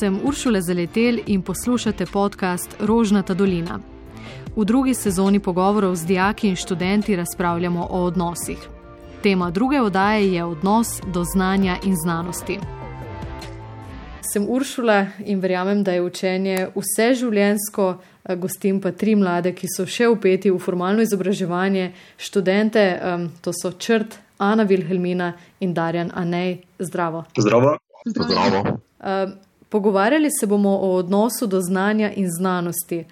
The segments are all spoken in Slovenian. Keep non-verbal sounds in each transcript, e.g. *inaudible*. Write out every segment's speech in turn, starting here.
Sem Uršula Zaletel in poslušate podcast Rožnata dolina. V drugi sezoni pogovorov z dijaki in študenti razpravljamo o odnosih. Tema druge oddaje je odnos do znanja in znanosti. Sem Uršula in verjamem, da je učenje vse življensko, gostim pa tri mlade, ki so še upeti v formalno izobraževanje, študente, to so Črt, Ana Vilhelmina in Darjan Anej. Zdravo. Zdravo. Zdravo. Zdravo. Pogovarjali se bomo o odnosu do znanja in znanosti.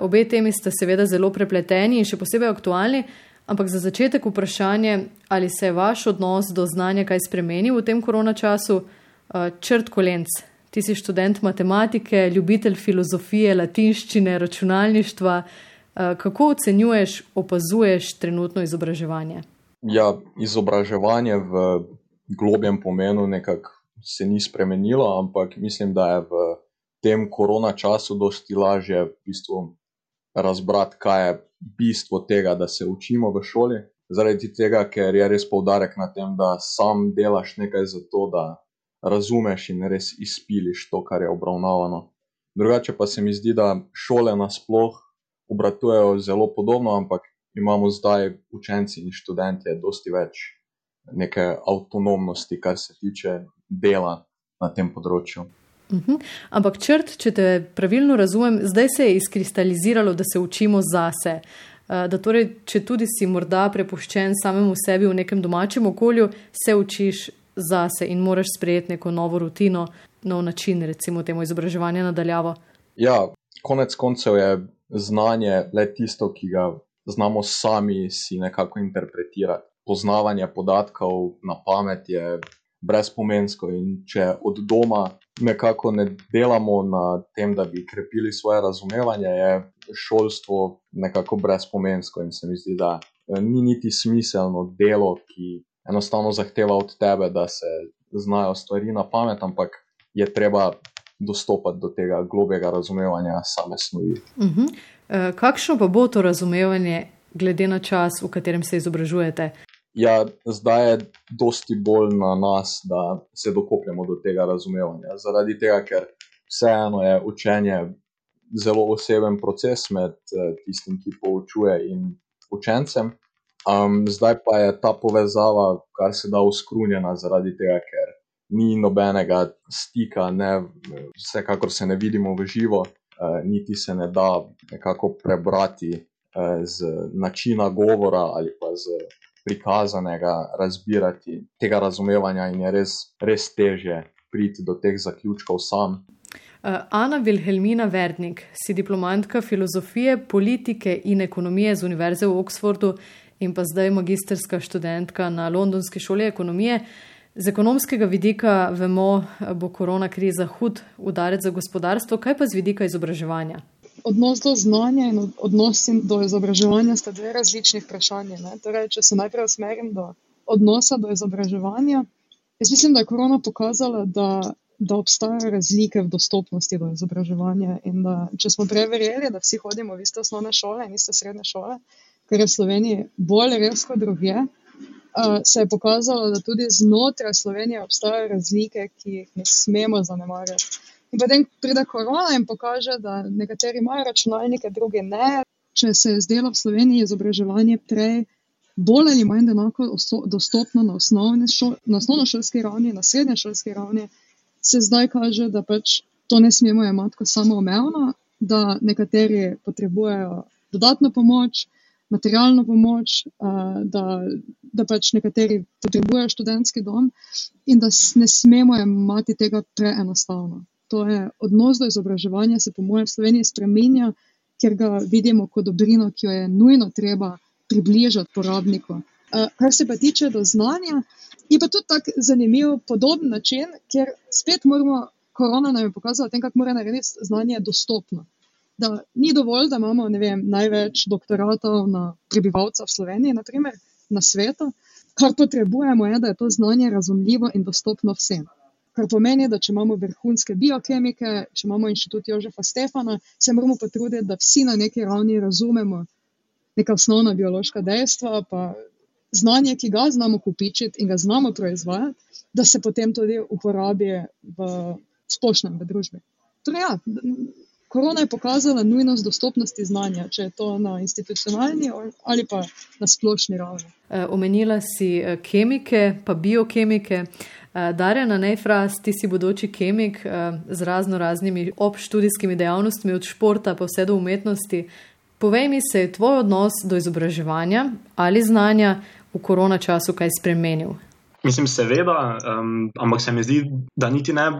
Obe temi sta seveda zelo prepleteni in še posebej aktualni, ampak za začetek vprašanje, ali se je vaš odnos do znanja kaj spremenil v tem korona času? Črt kolenc, ti si študent matematike, ljubitelj filozofije, latinščine, računalništva. Kako ocenjuješ, opazuješ trenutno izobraževanje? Ja, izobraževanje v globjem pomenu nekako se ni spremenilo, ampak mislim, da je v tem korona času dosti lažje v bistvu razbrati, kaj je bistvo tega, da se učimo v šoli. Zaradi tega, ker je res poudarek na tem, da sam delaš nekaj za to, da razumeš in res izpiliš to, kar je obravnavano. Drugače pa se mi zdi, da šole nasploh obratujejo zelo podobno, ampak imamo zdaj učenci in študenti dosti več neke avtonomnosti, kar se tiče dela na tem področju. Uh -huh. Ampak črt, če te pravilno razumem, zdaj se je izkristaliziralo, da se učimo zase. Da torej, če tudi si morda prepuščen samemu sebi v nekem domačem okolju, se učiš zase in moraš sprejeti neko novo rutino, nov način, recimo, temu izobraževanja nadaljavo. Ja, konec koncev je znanje le tisto, ki ga znamo sami si nekako interpretirati. Poznavanje podatkov na pamet je brezpomensko in če od doma nekako ne delamo na tem, da bi krepili svoje razumevanje, je šolstvo nekako brezpomensko in se mi zdi, da ni niti smiselno delo, ki enostavno zahteva od tebe, da se znajo stvari na pamet, ampak je treba dostopati do tega globjega razumevanja same snovi. Uh -huh. e, kakšno pa bo to razumevanje, glede na čas, v katerem se izobražujete? Ja, zdaj je dosti bolj na nas, da se dokopljemo do tega razumevanja. Zaradi tega, ker vseeno je učenje zelo oseben proces med eh, tistim, ki poučuje in učencem. Um, zdaj pa je ta povezava, kar se da, uskrunjena zaradi tega, ker ni nobenega stika, ne, vsekakor se ne vidimo v živo, uh, niti se ne da nekako prebrati uh, z načina govora ali pa z prikazanega razbirati tega razumevanja, in je res, res teže priti do teh zaključkov sam. Ana Vilhelmina Verdnik, si diplomantka filozofije, politike in ekonomije z Univerze v Oxfordu in pa zdaj magistrska študentka na Londonski šoli ekonomije. Z ekonomskega vidika vemo, bo korona kriza hud udarec za gospodarstvo, kaj pa z vidika izobraževanja? Odnos do znanja in odnos do izobraževanja sta dve različni vprašanji. Torej, če se najprej usmerim do odnosa do izobraževanja, jaz mislim, da je korona pokazala, da, da obstajajo razlike v dostopnosti do izobraževanja. In da, če smo prej verjeli, da vsi hodimo v iste osnovne šole in iste srednje šole, kar je v Sloveniji bolj res kot druge, uh, se je pokazalo, da tudi znotraj Slovenije obstajajo razlike, ki jih ne smemo zanemarjati. In potem pride korona in pokaže, da nekateri imajo računalnike, drugi ne. Če se je zdelo v Sloveniji izobraževanje prej bolj ali manj enako dostopno na, šol, na osnovnošolski ravni, na srednješolski ravni, se zdaj kaže, da pač to ne smemo imeti kot samoumevno, da nekateri potrebujejo dodatno pomoč, materialno pomoč, da, da pač nekateri potrebujejo študentski dom in da ne smemo imati tega preenostavno. To je odnos do izobraževanja, se po mojem Sloveniji spremenja, ker ga vidimo kot dobrino, ki jo je nujno treba približati porabniku. Kar se pa tiče do znanja, je pa tudi tako zanimiv, podoben način, ker spet moramo, korona nam je pokazala, kako mora narediti znanje dostopno da ni dovolj, da imamo vem, največ doktoratov na prebivalca v Sloveniji, naprimer, na svetu. Kar potrebujemo, je, da je to znanje razumljivo in dostopno vsem. Kar pomeni, da če imamo vrhunske biokemike, če imamo inštitut Jožefa Stefana, se moramo potruditi, da vsi na neki ravni razumemo neka osnovna biološka dejstva, pa znanje, ki ga znamo kupičiti in ga znamo proizvajati, da se potem tudi uporabi v splošnem v družbi. Torej, ja, korona je pokazala nujnost dostopnosti znanja, če je to na institucionalni ali pa na splošni ravni. E, omenila si e, kemike, pa biokemike. E, Darjana Nefras, ti si bodoči kemik z razno raznimi obštudijskimi dejavnostmi, od športa pa vse do umetnosti. Povej mi, se je tvoj odnos do izobraževanja ali znanja v korona času kaj spremenil? Mislim, seveda, um, ampak se mi zdi, da niti ne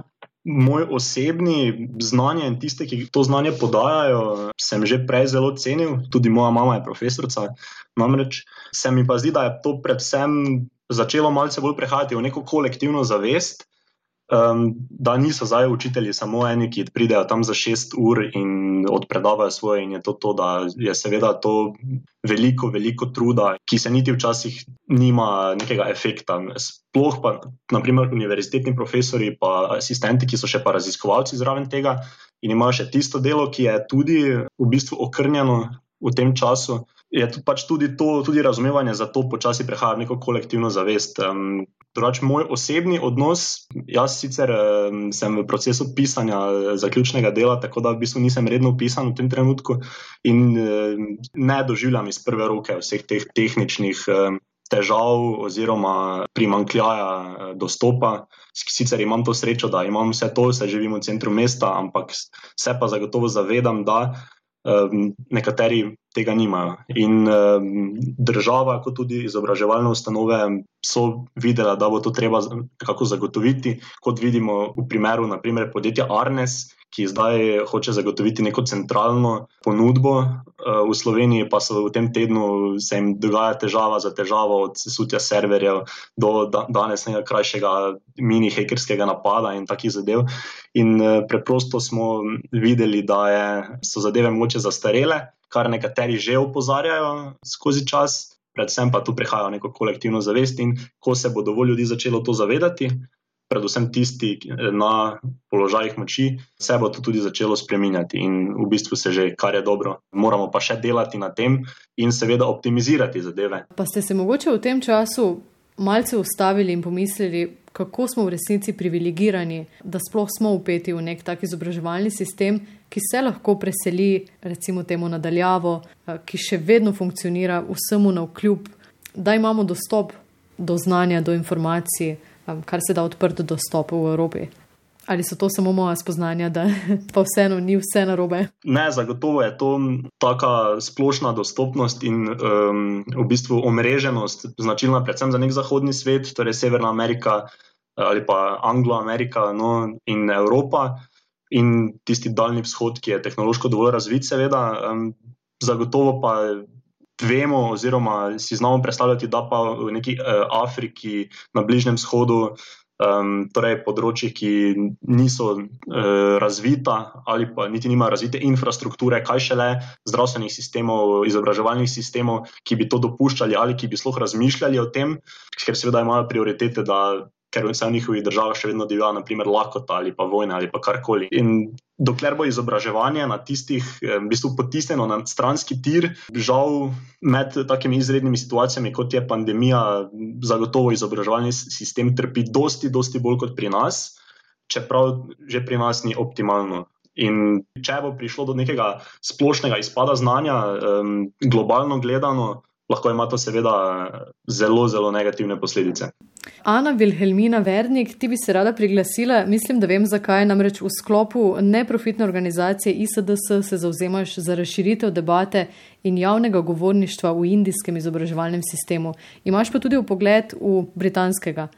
moj osebni znanje in tiste, ki to znanje podajajo, sem že prej zelo cenil, tudi moja mama je profesorica. Namreč se mi pa zdi, da je to predvsem začelo malce bolj prehajati v neko kolektivno zavest, um, da niso zdaj učitelji samo eni, ki pridejo tam za šest ur in odpredavajo svoje, in je to to, da je seveda to veliko, veliko truda, ki se niti včasih nima nekega efekta. Sploh pa, naprimer, univerzitetni profesori, pa asistenti, ki so še pa raziskovalci zraven tega in imajo še tisto delo, ki je tudi v bistvu okrnjeno v tem času. Je pač tudi to, tudi razumevanje za to, počasi prehaja v neko kolektivno zavest. Um, Drugač, moj osebni odnos, jaz sicer um, sem v procesu pisanja eh, zaključnega dela, tako da v bistvu nisem redno pisan v tem trenutku in um, ne doživljam iz prve roke vseh teh tehničnih um, težav oziroma primankljaja uh, dostopa. Sicer imam to srečo, da imam vse to, vse živim v centru mesta, ampak se pa zagotovo zavedam, da um, nekateri tega nimajo. In um, država, kot tudi izobraževalne ustanove, so videla, da bo to treba nekako zagotoviti, kot vidimo v primeru naprimer, podjetja Arnes, ki zdaj hoče zagotoviti neko centralno ponudbo. Eh, v Sloveniji pa so v tem tednu se jim dogaja težava za težavo, od sesutja serverjev do danes nekaj krajšega mini-hekerskega napada in takih zadev. In eh, preprosto smo videli, da je, so zadeve moče zastarele, kar nekateri že opozarjajo skozi čas. Predvsem pa tu prihaja neko kolektivno zavest, in ko se bo dovolj ljudi začelo to zavedati, predvsem tisti na položajih moči, se bo to tudi začelo spreminjati in v bistvu se že, kar je dobro. Moramo pa še delati na tem in seveda optimizirati zadeve. Pa ste se mogoče v tem času malce ustavili in pomislili, kako smo v resnici privilegirani, da sploh smo upeti v nek tak izobraževalni sistem, ki se lahko preseli, recimo temu nadaljavo, ki še vedno funkcionira vsemu na vkljub, da imamo dostop do znanja, do informacij kar se da odprt dostop v Evropi. Ali so to samo moja spoznanja, da *laughs* pa vseeno ni vse narobe? Ne, zagotovo je to taka splošna dostopnost in um, v bistvu omreženost, značilna predvsem za nek zahodni svet, torej Severna Amerika ali pa Anglo-Amerika no, in Evropa in tisti daljni vzhod, ki je tehnološko dovolj razvit, seveda. Um, zagotovo pa vemo, oziroma si znamo predstavljati, da pa v neki uh, Afriki, na Bližnjem vzhodu, um, torej področji, ki niso uh, razvita ali pa niti nimajo razvite infrastrukture, kaj šele zdravstvenih sistemov, izobraževalnih sistemov, ki bi to dopuščali ali ki bi sploh razmišljali o tem, ker seveda imajo prioritete, da ker vse v njihovih državah še vedno divja, naprimer, lakota ali pa vojna ali pa karkoli. In dokler bo izobraževanje na tistih, eh, v bistvu potisnjeno na stranski tir, žal med takimi izrednimi situacijami, kot je pandemija, zagotovo izobraževalni sistem trpi dosti, dosti bolj kot pri nas, čeprav že pri nas ni optimalno. In če bo prišlo do nekega splošnega izpada znanja, um, globalno gledano, lahko ima to seveda zelo, zelo negativne posledice. Ana Vilhelmina Vernik, ti bi se rada priglasila, mislim, da vem zakaj, namreč v sklopu neprofitne organizacije ISDS se zauzemaš za razširitev debate in javnega govorništva v indijskem izobraževalnem sistemu. Imaš pa tudi v pogled v britanskega.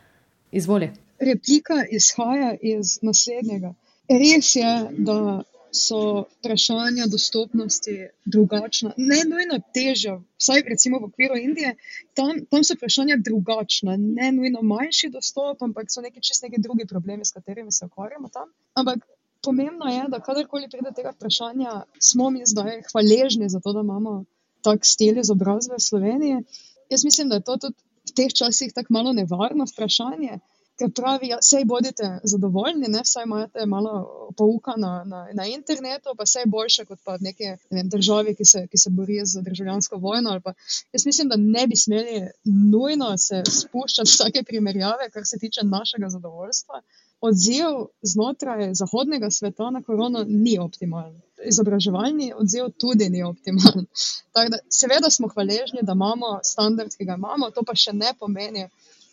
Izvoli. Replika izhaja iz naslednjega. Res je, da so vprašanja dostopnosti drugačna, ne nujno težja, vsaj recimo v okviru Indije, tam, tam so vprašanja drugačna, ne nujno manjši dostop, ampak so neki čist neki drugi problemi, s katerimi se ukvarjamo tam. Ampak pomembno je, da kadarkoli pride tega vprašanja, smo mi zdaj hvaležni za to, da imamo tak stil izobrazbe v Sloveniji. Jaz mislim, da je to tudi v teh časih tako malo nevarno vprašanje. Ker pravi, da ja, sej bodite zadovoljni, ne, vsaj imate malo pouka na, na, na internetu, pa vse boljše kot pa neke ne vem, države, ki se, ki se borijo z državljansko vojno. Pa, jaz mislim, da ne bi smeli nujno se spuščati vsake primerjave, kar se tiče našega zadovoljstva. Odziv znotraj zahodnega sveta na korono ni optimalen. Izobraževalni odziv tudi ni optimalen. Da, seveda smo hvaležni, da imamo standard, ki ga imamo, to pa še ne pomeni,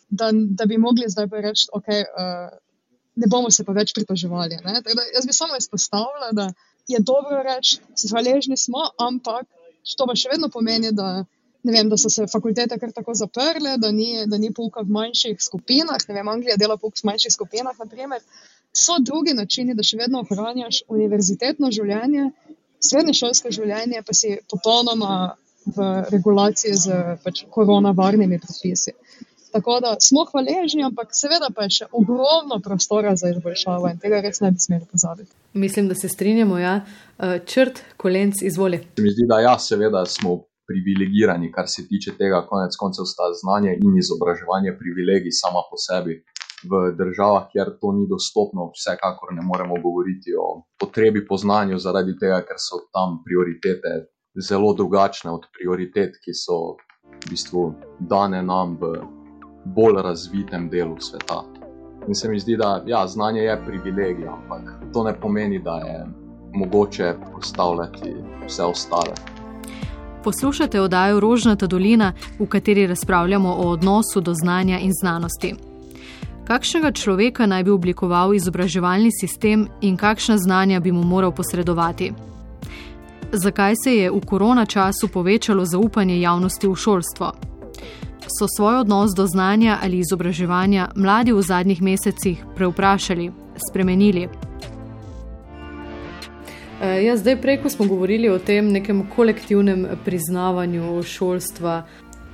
da, da bi mogli zdaj pa reči, da okay, uh, ne bomo se pa več pritoževali. Jaz bi samo izpostavila, da je dobro reči, da hvaležni smo, ampak to pa še vedno pomeni, da, vem, da so se fakultete kar tako zaprle, da ni, da ni pouka v manjših skupinah. Ne vem, Anglija dela pouk v manjših skupinah. Naprimer. So drugi načini, da še vedno ohranjaš univerzitetno življenje, srednje šolsko življenje, pa si popolnoma v regulaciji z pač, koronavarnimi predpisi. Tako da smo hvaležni, ampak seveda pa je še ogromno prostora za izboljšavo in tega res ne bi smeli pozabiti. Mislim, da se strinjamo. Ja. Eh, črt, kolenc, izvoli. Se mi zdi, da ja, seveda smo privilegirani, kar se tiče tega, konec koncev sta znanje in izobraževanje privilegij sama po sebi. V državah, kjer to ni dostopno, vsekakor ne moremo govoriti o potrebi po znanju, zaradi tega, ker so tam prioritete zelo drugačne od prioritet, ki so v bistvu dane nam v bolj razvitem delu sveta. In se mi zdi, da ja, znanje je privilegij, ampak to ne pomeni, da je mogoče postavljati vse ostale. Poslušate oddajo Rožnata dolina, v kateri razpravljamo o odnosu do znanja in znanosti. Kakšnega človeka naj bi oblikoval izobraževalni sistem in kakšna znanja bi mu moral posredovati? Zakaj se je v korona času povečalo zaupanje javnosti v šolstvo? So svoj odnos do znanja ali izobraževanja mladi v zadnjih mesecih preuprašali, spremenili. E, ja, zdaj, prej, ko smo govorili o tem nekem kolektivnem priznavanju šolstva,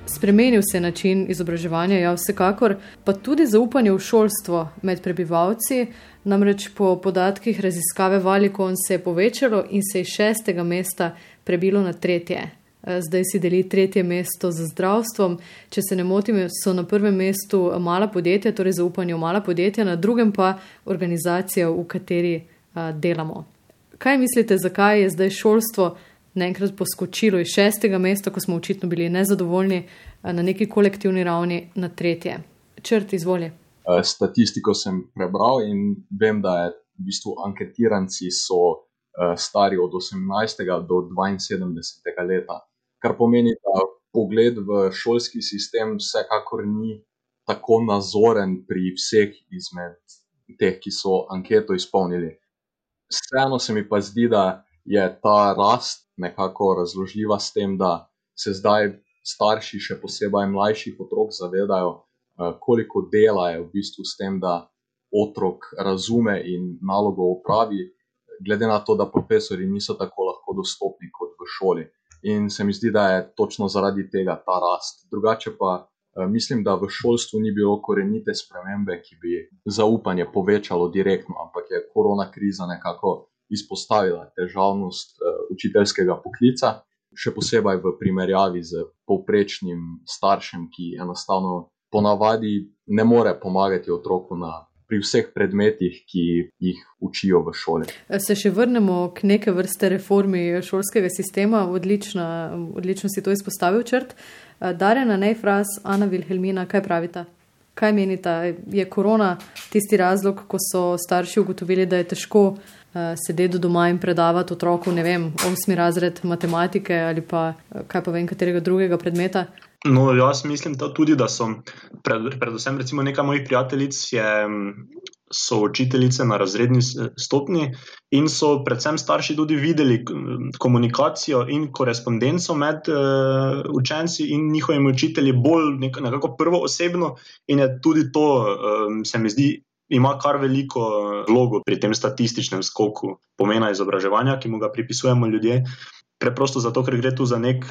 spremenil se je način izobraževanja, ja, vsekakor, pa tudi zaupanje v šolstvo med prebivalci. Namreč po podatkih raziskave Valikon se je povečalo in se je iz šestega mesta prebilo na tretje. Eh, zdaj si deli tretje mesto z zdravstvom. Če se ne motim, so na prvem mestu mala podjetja, torej zaupanje v mala podjetja, na drugem pa organizacija, v kateri uh, delamo. Kaj mislite, zakaj je zdaj šolstvo naenkrat poskočilo iz šestega mesta, ko smo očitno bili nezadovoljni, uh, na neki kolektivni ravni na tretje? Črt, izvoli. Statistiko sem prebral in vem, da je v bistvu anketiranci so. Stari od 18. do 72. leta kar pomeni, da pogled v šolski sistem vsekakor ni tako nazoren pri vseh izmed teh, ki so anketo izpolnili. Vseeno se mi pa zdi, da je ta rast nekako razložljiva s tem, da se zdaj starši, še posebej mlajših otrok, zavedajo, eh, koliko dela je v bistvu s tem, da otrok razume in nalogo upravi, glede na to, da profesori niso tako lahko dostopni kot v šoli. In se mi zdi, da je točno zaradi tega ta rast. Drugače pa eh, mislim, da v šolstvu ni bilo korenite spremembe, ki bi zaupanje povečalo direktno, ampak je korona kriza nekako izpostavila težavnost eh, učiteljskega poklica, še posebej v primerjavi z povprečnim staršem, ki enostavno ponavadi ne more pomagati otroku na pri vseh predmetih, ki jih učijo v šoli. Se še vrnemo k neke vrste reformi šolskega sistema, odlično, odlično si to izpostavil, črt. Darjena Neifras, Ana Vilhelmina, kaj pravita? Kaj menita? Je korona tisti razlog, ko so starši ugotovili, da je težko uh, sedeti doma in predavati otroku, ne vem, osmi razred matematike ali pa kaj pa vem, katerega drugega predmeta? No, jaz mislim da tudi, da so, pred, predvsem, recimo, nekaj mojih prijateljic je, so učiteljice na razredni stopni in so predvsem starši tudi videli komunikacijo in korespondenco med uh, učenci in njihovimi učitelji bolj nek, nekako prvo osebno in je tudi to, um, se mi zdi. Ima kar veliko vlogo pri tem statističnem skoku pomena izobraževanja, ki mu ga pripisujemo ljudje. Uh, Preprosto zato, ker gre tu za nek,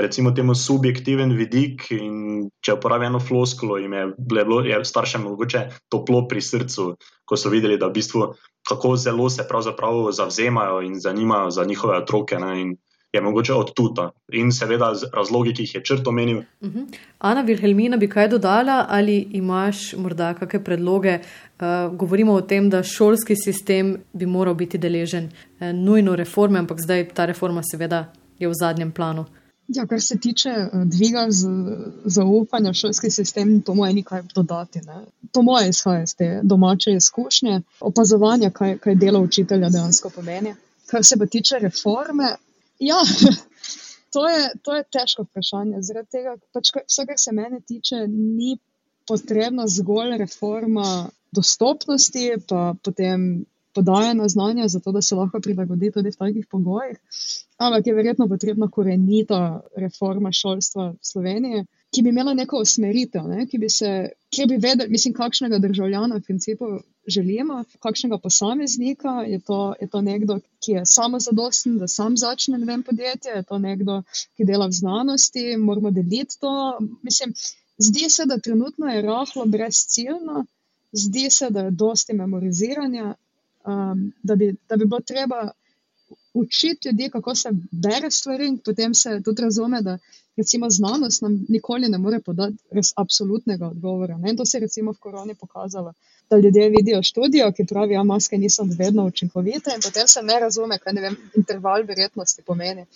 recimo, temu subjektiven vidik. Če uporabim eno floskulo, jim je bilo je staršem mogoče toplo pri srcu, ko so videli, da v bistvu kako zelo se pravzaprav zavzemajo in zanimajo za njihove otroke. Ne, in je mogoče od tuta in seveda razlogi, ki jih je črt omenil. Uh mhm. -huh. Ana Vilhelmina bi kaj dodala ali imaš morda kakšne predloge? Uh, govorimo o tem, da šolski sistem bi moral biti deležen uh, nujno reforme, ampak zdaj ta reforma seveda je v zadnjem planu. Ja, kar se tiče uh, dviga zaupanja v šolski sistem, to moje nekaj dodati. Ne? To moje izhaja iz te domače izkušnje, opazovanja, kaj, kaj delo učitelja dejansko pomeni. Kar se pa tiče reforme, Ja, *laughs* to je, to je težko vprašanje. Zaradi tega, pač, vse, kar se mene tiče, ni potrebna zgolj reforma dostopnosti, pa potem podajanja znanja, zato da se lahko prilagodi tudi v takih pogojih. Ampak je verjetno potrebna korenita reforma šolstva v Sloveniji ki bi imela neko usmeritev, ne? ki bi se, ki bi vedela, mislim, kakšnega državljana v principu želimo, kakšnega posameznika. Je to, je to nekdo, ki je samozadosten, da sam začne ne vem podjetje, je to nekdo, ki dela v znanosti, moramo deliti to. Mislim, zdi se, da trenutno je rahlo brezciljno, zdi se, da je dosti memoriziranja, um, da, bi, da bi bilo treba učiti ljudi, kako se bere stvari, in potem se tudi razume, da recimo znanost nam nikoli ne more podati res absolutnega odgovora. Ne? In to se je recimo v koroni pokazalo, da ljudje vidijo študijo, ki pravi, da ja, maske niso vedno učinkovite, in potem se ne razume, kaj ne vem, interval verjetnosti pomeni.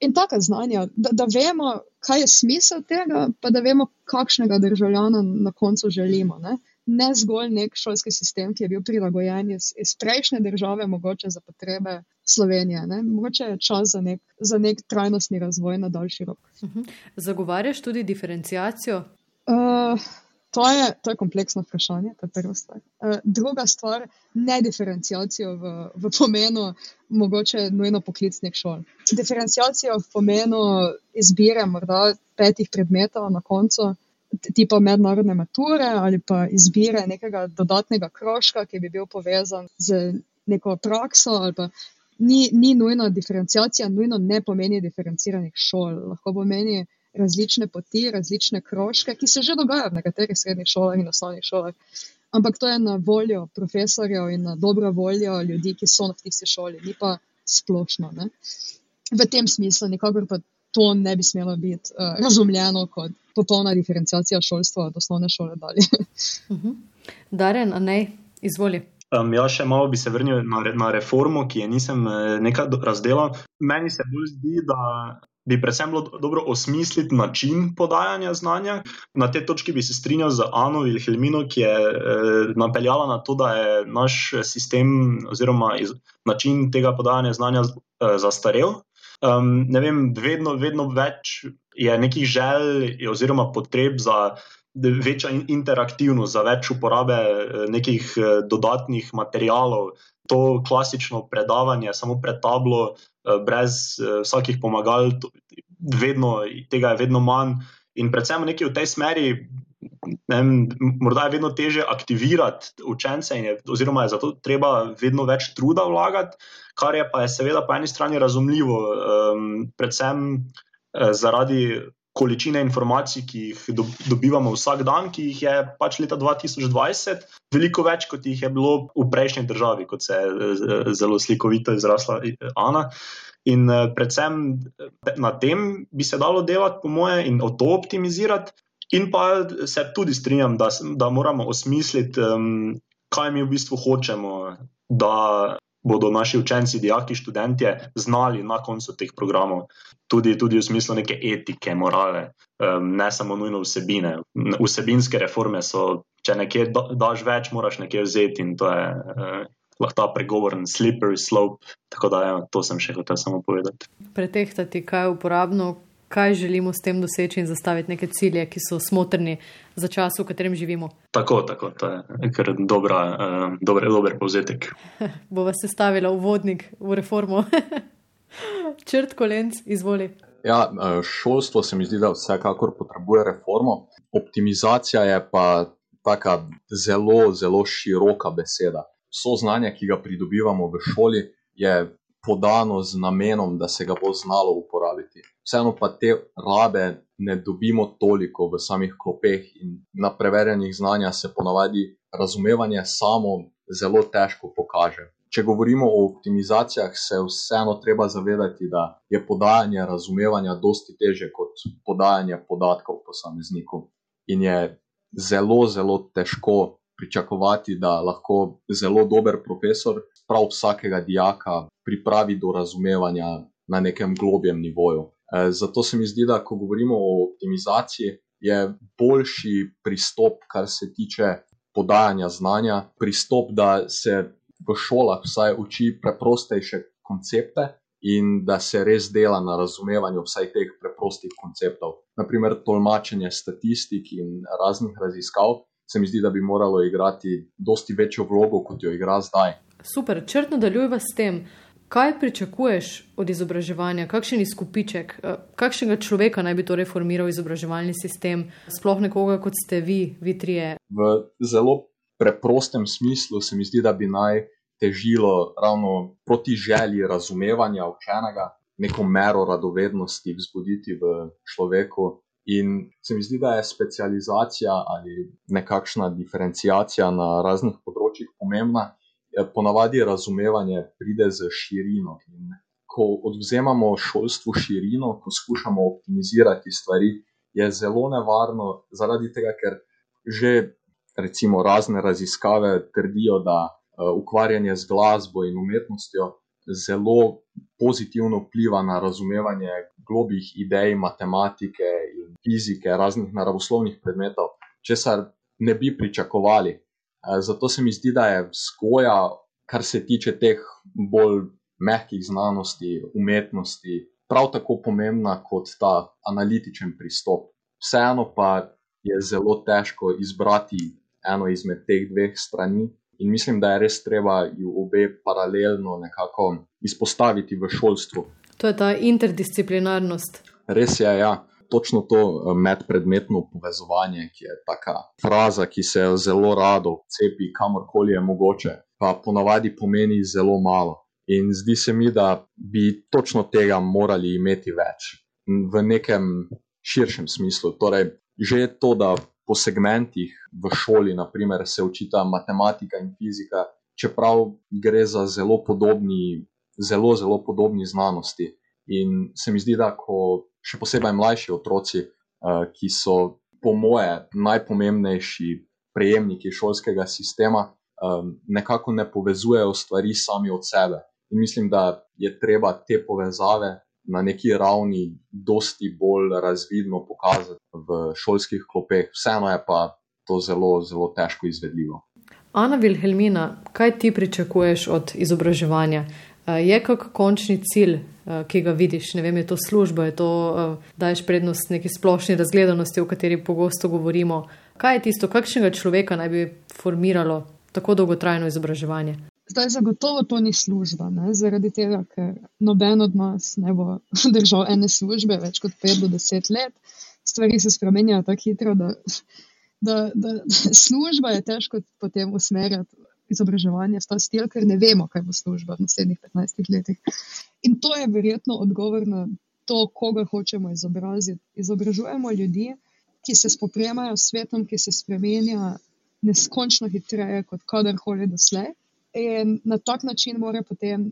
In taka znanja, da, da vemo, kaj je smisel tega, pa da vemo, kakšnega državljana na koncu želimo. Ne? Ne zgolj nek šolski sistem, ki je bil prilagojen iz, iz prejšnje države, mogoče za potrebe Slovenije. Ne? Mogoče je čas za nek, za nek trajnostni razvoj na daljši rok. Mhm. Zagovarjaš tudi diferencijacijo? Uh, to, je, to je kompleksno vprašanje, to je prva stvar. Uh, druga stvar, ne diferencijacijo v, v pomenu mogoče nujno poklicnih šol. Diferencijacijo v pomenu izbire morda petih predmetov na koncu tipa mednarodne mature ali pa izbire nekega dodatnega krožka, ki bi bil povezan z neko prakso. Ni, ni nujno diferencijacija, nujno ne pomeni diferenciranih šol. Lahko pomeni različne poti, različne krožke, ki se že dogajajo v nekaterih srednjih šolah in osnovnih šolah. Ampak to je na voljo profesorjev in na dobro voljo ljudi, ki so v tisti šoli, ni pa splošno. Ne? V tem smislu, nikakor pa to ne bi smelo biti uh, razumljeno kot popolna diferencijacija šolstva od osnovne šole dalje. *laughs* uh -huh. Daren, a ne, izvoli. Um, ja, še malo bi se vrnil na, na reformo, ki je nisem eh, nekaj razdelal. Meni se bolj zdi, da bi predvsem bilo dobro osmisliti način podajanja znanja. Na tej točki bi se strinjal z Ano Vilhelmino, ki je eh, napeljala na to, da je naš sistem oziroma iz, način tega podajanja znanja eh, zastarel. Um, ne vem, vedno, vedno več je nekih želj oziroma potreb za večjo interaktivnost, za več uporabe eh, nekih eh, dodatnih materialov. To klasično predavanje, samo pred tablo, eh, brez vsakih pomagal, vedno, tega je vedno manj. In predvsem nekaj v tej smeri, ne, morda je vedno teže aktivirati učence, je, oziroma je zato treba vedno več truda vlagati kar je pa je seveda po eni strani razumljivo, um, predvsem uh, zaradi količine informacij, ki jih do, dobivamo vsak dan, ki jih je pač leta 2020 veliko več, kot jih je bilo v prejšnji državi, kot se je zelo slikovito izrasla Ana. In uh, predvsem na tem bi se dalo delati, po moje, in to optimizirati. In pa se tudi strinjam, da, da moramo osmisliti, um, kaj mi v bistvu hočemo, da bodo naši učenci, dijaki, študenti znali na koncu teh programov, tudi, tudi v smislu neke etike, morale, ne samo nujno vsebine. Vsebinske reforme so, če nekje daš več, moraš nekje vzeti in to je eh, lahko ta pregovoren slippery slope. Tako da, ja, to sem še hotel samo povedati. Pretehtati, kaj je uporabno, kaj želimo s tem doseči in zastaviti neke cilje, ki so smotrni za čas, v katerem živimo. Tako, tako, to je kar dobra, uh, dober, dober povzetek. *laughs* Bova se stavila v vodnik v reformo. *laughs* Črt kolenc, izvoli. Ja, eh, šolstvo se mi zdi, da vsekakor potrebuje reformo. Optimizacija je pa tako zelo, zelo široka beseda. Vso znanje, ki ga pridobivamo v šoli, je podano z namenom, da se ga bo znalo uporabiti. Vseeno pa te rabe ne dobimo toliko v samih klopeh in na preverjenih znanjah se ponavadi razumevanje samo zelo težko pokaže. če govorimo o optimizacijah, se vseeno treba zavedati, da je podajanje razumevanja dosti teže kot podajanje podatkov posamezniku. In je zelo, zelo težko pričakovati, da lahko zelo dober profesor prav vsakega dijaka pripravi do razumevanja na nekem globjem nivoju. E, zato se mi zdi, da ko govorimo o optimizaciji, je boljši pristop, kar se tiče podajanja znanja, pristop, da se v šolah vsaj uči preprostejše koncepte in da se res dela na razumevanju vsaj teh preprostih konceptov. Naprimer, tolmačenje statistik in raznih raziskav se mi zdi, da bi moralo igrati dosti večjo vlogo, kot jo igra zdaj. Super, črtno nadaljujva s tem. Kaj pričakuješ od izobraževanja, kakšen izkupiček, eh, kakšnega človeka naj bi torej formiral izobraževalni sistem, sploh nekoga kot ste vi, vi trije? V zelo preprostem smislu se mi zdi, da bi naj težilo ravno proti želji razumevanja učenega, neko mero radovednosti vzbuditi v človeku. In se mi zdi, da je specializacija ali nekakšna diferencijacija na raznih področjih pomembna. Ponavadi razumevanje pride z širino. In ko odvzemamo šolstvu širino, ko skušamo optimizirati stvari, je zelo nevarno, zaradi tega, ker že recimo razne raziskave trdijo, da uh, ukvarjanje z glasbo in umetnostjo zelo pozitivno vpliva na razumevanje globih idej, matematike in fizike, raznih naravoslovnih predmetov, česar ne bi pričakovali. Uh, zato se mi zdi, da je vzgoja, kar se tiče teh bolj mehkih znanosti, umetnosti, prav tako pomembna kot ta analitičen pristop. Vseeno pa je zelo težko izbrati eno izmed teh dveh strani. In mislim, da je res treba ju obe paralelno nekako izpostaviti v šolstvu. To je ta interdisciplinarnost. Res je, ja. Točno to eh, medpredmetno povezovanje, ki je taka fraza, ki se jo zelo rado cepi, kamorkoli je mogoče, pa ponavadi pomeni zelo malo. In zdi se mi, da bi točno tega morali imeti več v nekem širšem smislu. Torej, že to, da po segmentih v šoli, naprimer, se učita matematika in fizika, čeprav gre za zelo podobni, zelo, zelo podobni znanosti. In se mi zdi, da ko še posebej mlajši otroci, uh, ki so, po moje, najpomembnejši prejemniki šolskega sistema, um, nekako ne povezujejo stvari sami od sebe. In mislim, da je treba te povezave na neki ravni dosti bolj razvidno pokazati v šolskih klopeh, vseeno je pa to zelo, zelo težko izvedljivo. Ana Vilhelmina, kaj ti pričakuješ od izobraževanja? Eh, je kak končni cilj, eh, ki ga vidiš? Ne vem, je to služba, je to, eh, daješ prednost neki splošni razgledanosti, o kateri pogosto govorimo. Kaj je tisto, kakšnega človeka naj bi formiralo tako dolgotrajno izobraževanje? Zdaj, zagotovo to ni služba, ne? zaradi tega, ker noben od nas ne bo *laughs* držal ene službe več kot 5 do 10 let. Stvari se spremenjajo tako hitro, da, da, da, da *laughs* služba je težko potem usmerjati izobraževanje v ta stil, ker ne vemo, kaj bo služba v naslednjih 15 letih. In to je verjetno odgovor na to, koga hočemo izobraziti. Izobražujemo ljudi, ki se spopremajo s svetom, ki se spremenja neskončno hitreje kot kadarkoli doslej. In na tak način mora potem,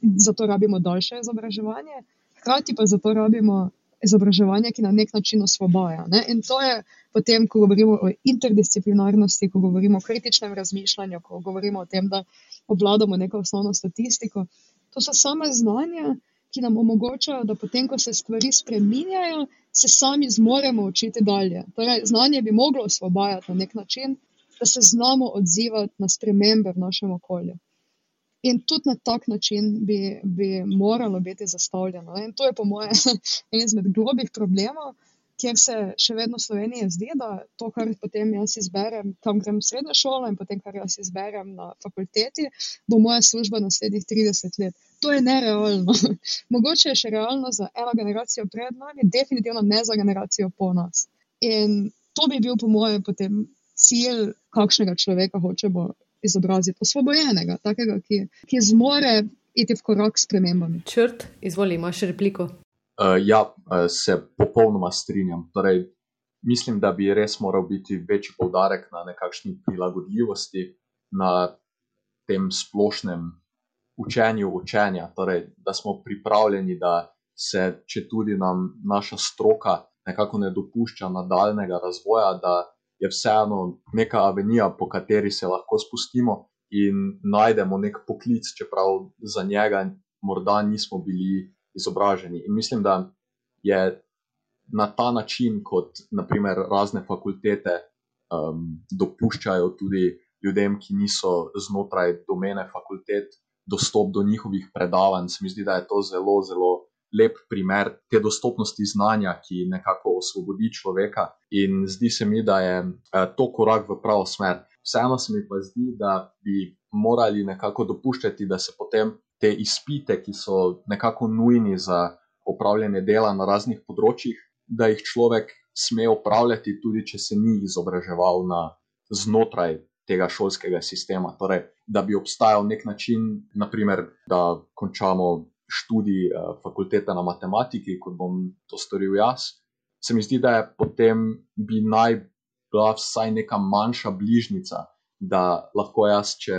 zato rabimo daljše izobraževanje, hkrati pa zato rabimo izobraževanje, ki na nek način osvobaja. Ne? In to je potem, ko govorimo o interdisciplinarnosti, ko govorimo o kritičnem razmišljanju, ko govorimo o tem, da obvladamo neko osnovno statistiko. To so same znanja, ki nam omogočajo, da potem, ko se stvari spreminjajo, se sami zmoremo učiti dalje. Torej, znanje bi moglo osvobajati na nek način, da se znamo odzivati na spremembe v našem okolju. In tudi na tak način bi, bi moralo biti zastavljeno. In to je, po mojem, *laughs* en izmed globih problemov, kjer se še vedno Slovenija zdi, da to, kar potem jaz izberem, kam grem v srednjo šolo in potem, kar jaz izberem na fakulteti, bo moja služba naslednjih 30 let. To je nerealno. *laughs* Mogoče je še realno za eno generacijo pred nami, definitivno ne za generacijo po nas. In to bi bil, po mojem, potem cilj, kakšnega človeka hočemo izobraziti, osvobojenega, takega, ki, ki zmore iti v korak s premembami. Črt, izvoli, imaš repliko. Uh, ja, uh, se popolnoma strinjam. Torej, mislim, da bi res moral biti večji poudarek na nekakšni prilagodljivosti, na tem splošnem učenju učenja, torej, da smo pripravljeni, da se, če tudi nam naša stroka nekako ne dopušča nadaljnega razvoja, da je vseeno neka avenija, po kateri se lahko spustimo in najdemo nek poklic, čeprav za njega morda nismo bili izobraženi. In mislim, da je na ta način, kot naprimer razne fakultete um, dopuščajo tudi ljudem, ki niso znotraj domene fakultet, dostop do njihovih predavanj, se mi zdi, da je to zelo, zelo lep primer te dostopnosti znanja, ki nekako osvobodi človeka. In zdi se mi, da je eh, to korak v pravo smer. Vseeno se mi pa zdi, da bi morali nekako dopuščati, da se potem te izpite, ki so nekako nujni za opravljanje dela na raznih področjih, da jih človek sme opravljati, tudi če se ni izobraževal na znotraj tega šolskega sistema. Torej, da bi obstajal nek način, naprimer, da končamo študij uh, fakultete na matematiki, kot bom to storil jaz. Se mi zdi, da je potem bi naj bila vsaj neka manjša bližnica, da lahko jaz, če